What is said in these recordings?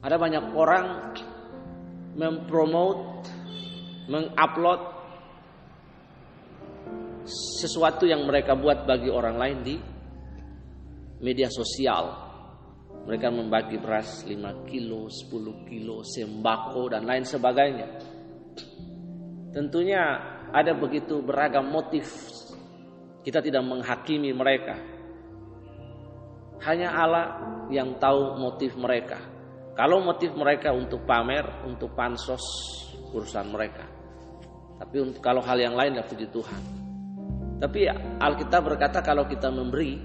Ada banyak orang mempromote, mengupload sesuatu yang mereka buat bagi orang lain di media sosial. Mereka membagi beras 5 kilo, 10 kilo, sembako dan lain sebagainya. Tentunya ada begitu beragam motif. Kita tidak menghakimi mereka. Hanya Allah yang tahu motif mereka. Kalau motif mereka untuk pamer, untuk pansos, urusan mereka. Tapi untuk kalau hal yang lain ya puji Tuhan. Tapi Alkitab berkata kalau kita memberi,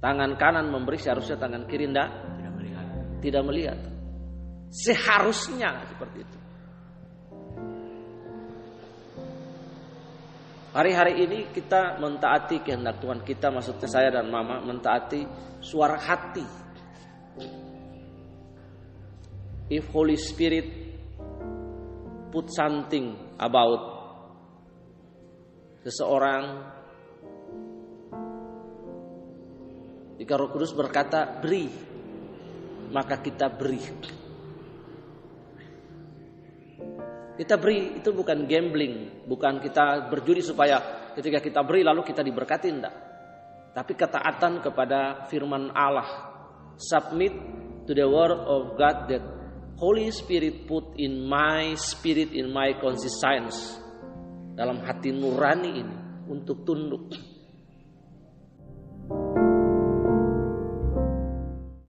tangan kanan memberi seharusnya tangan kiri tidak Tidak melihat. tidak melihat. Seharusnya seperti itu. Hari-hari ini kita mentaati kehendak Tuhan kita, maksudnya saya dan Mama mentaati suara hati. If Holy Spirit put something about seseorang, jika Roh Kudus berkata beri, maka kita beri. Kita beri itu bukan gambling, bukan kita berjudi supaya ketika kita beri lalu kita diberkati enggak. Tapi ketaatan kepada firman Allah. Submit to the word of God that Holy Spirit put in my spirit in my conscience dalam hati nurani ini untuk tunduk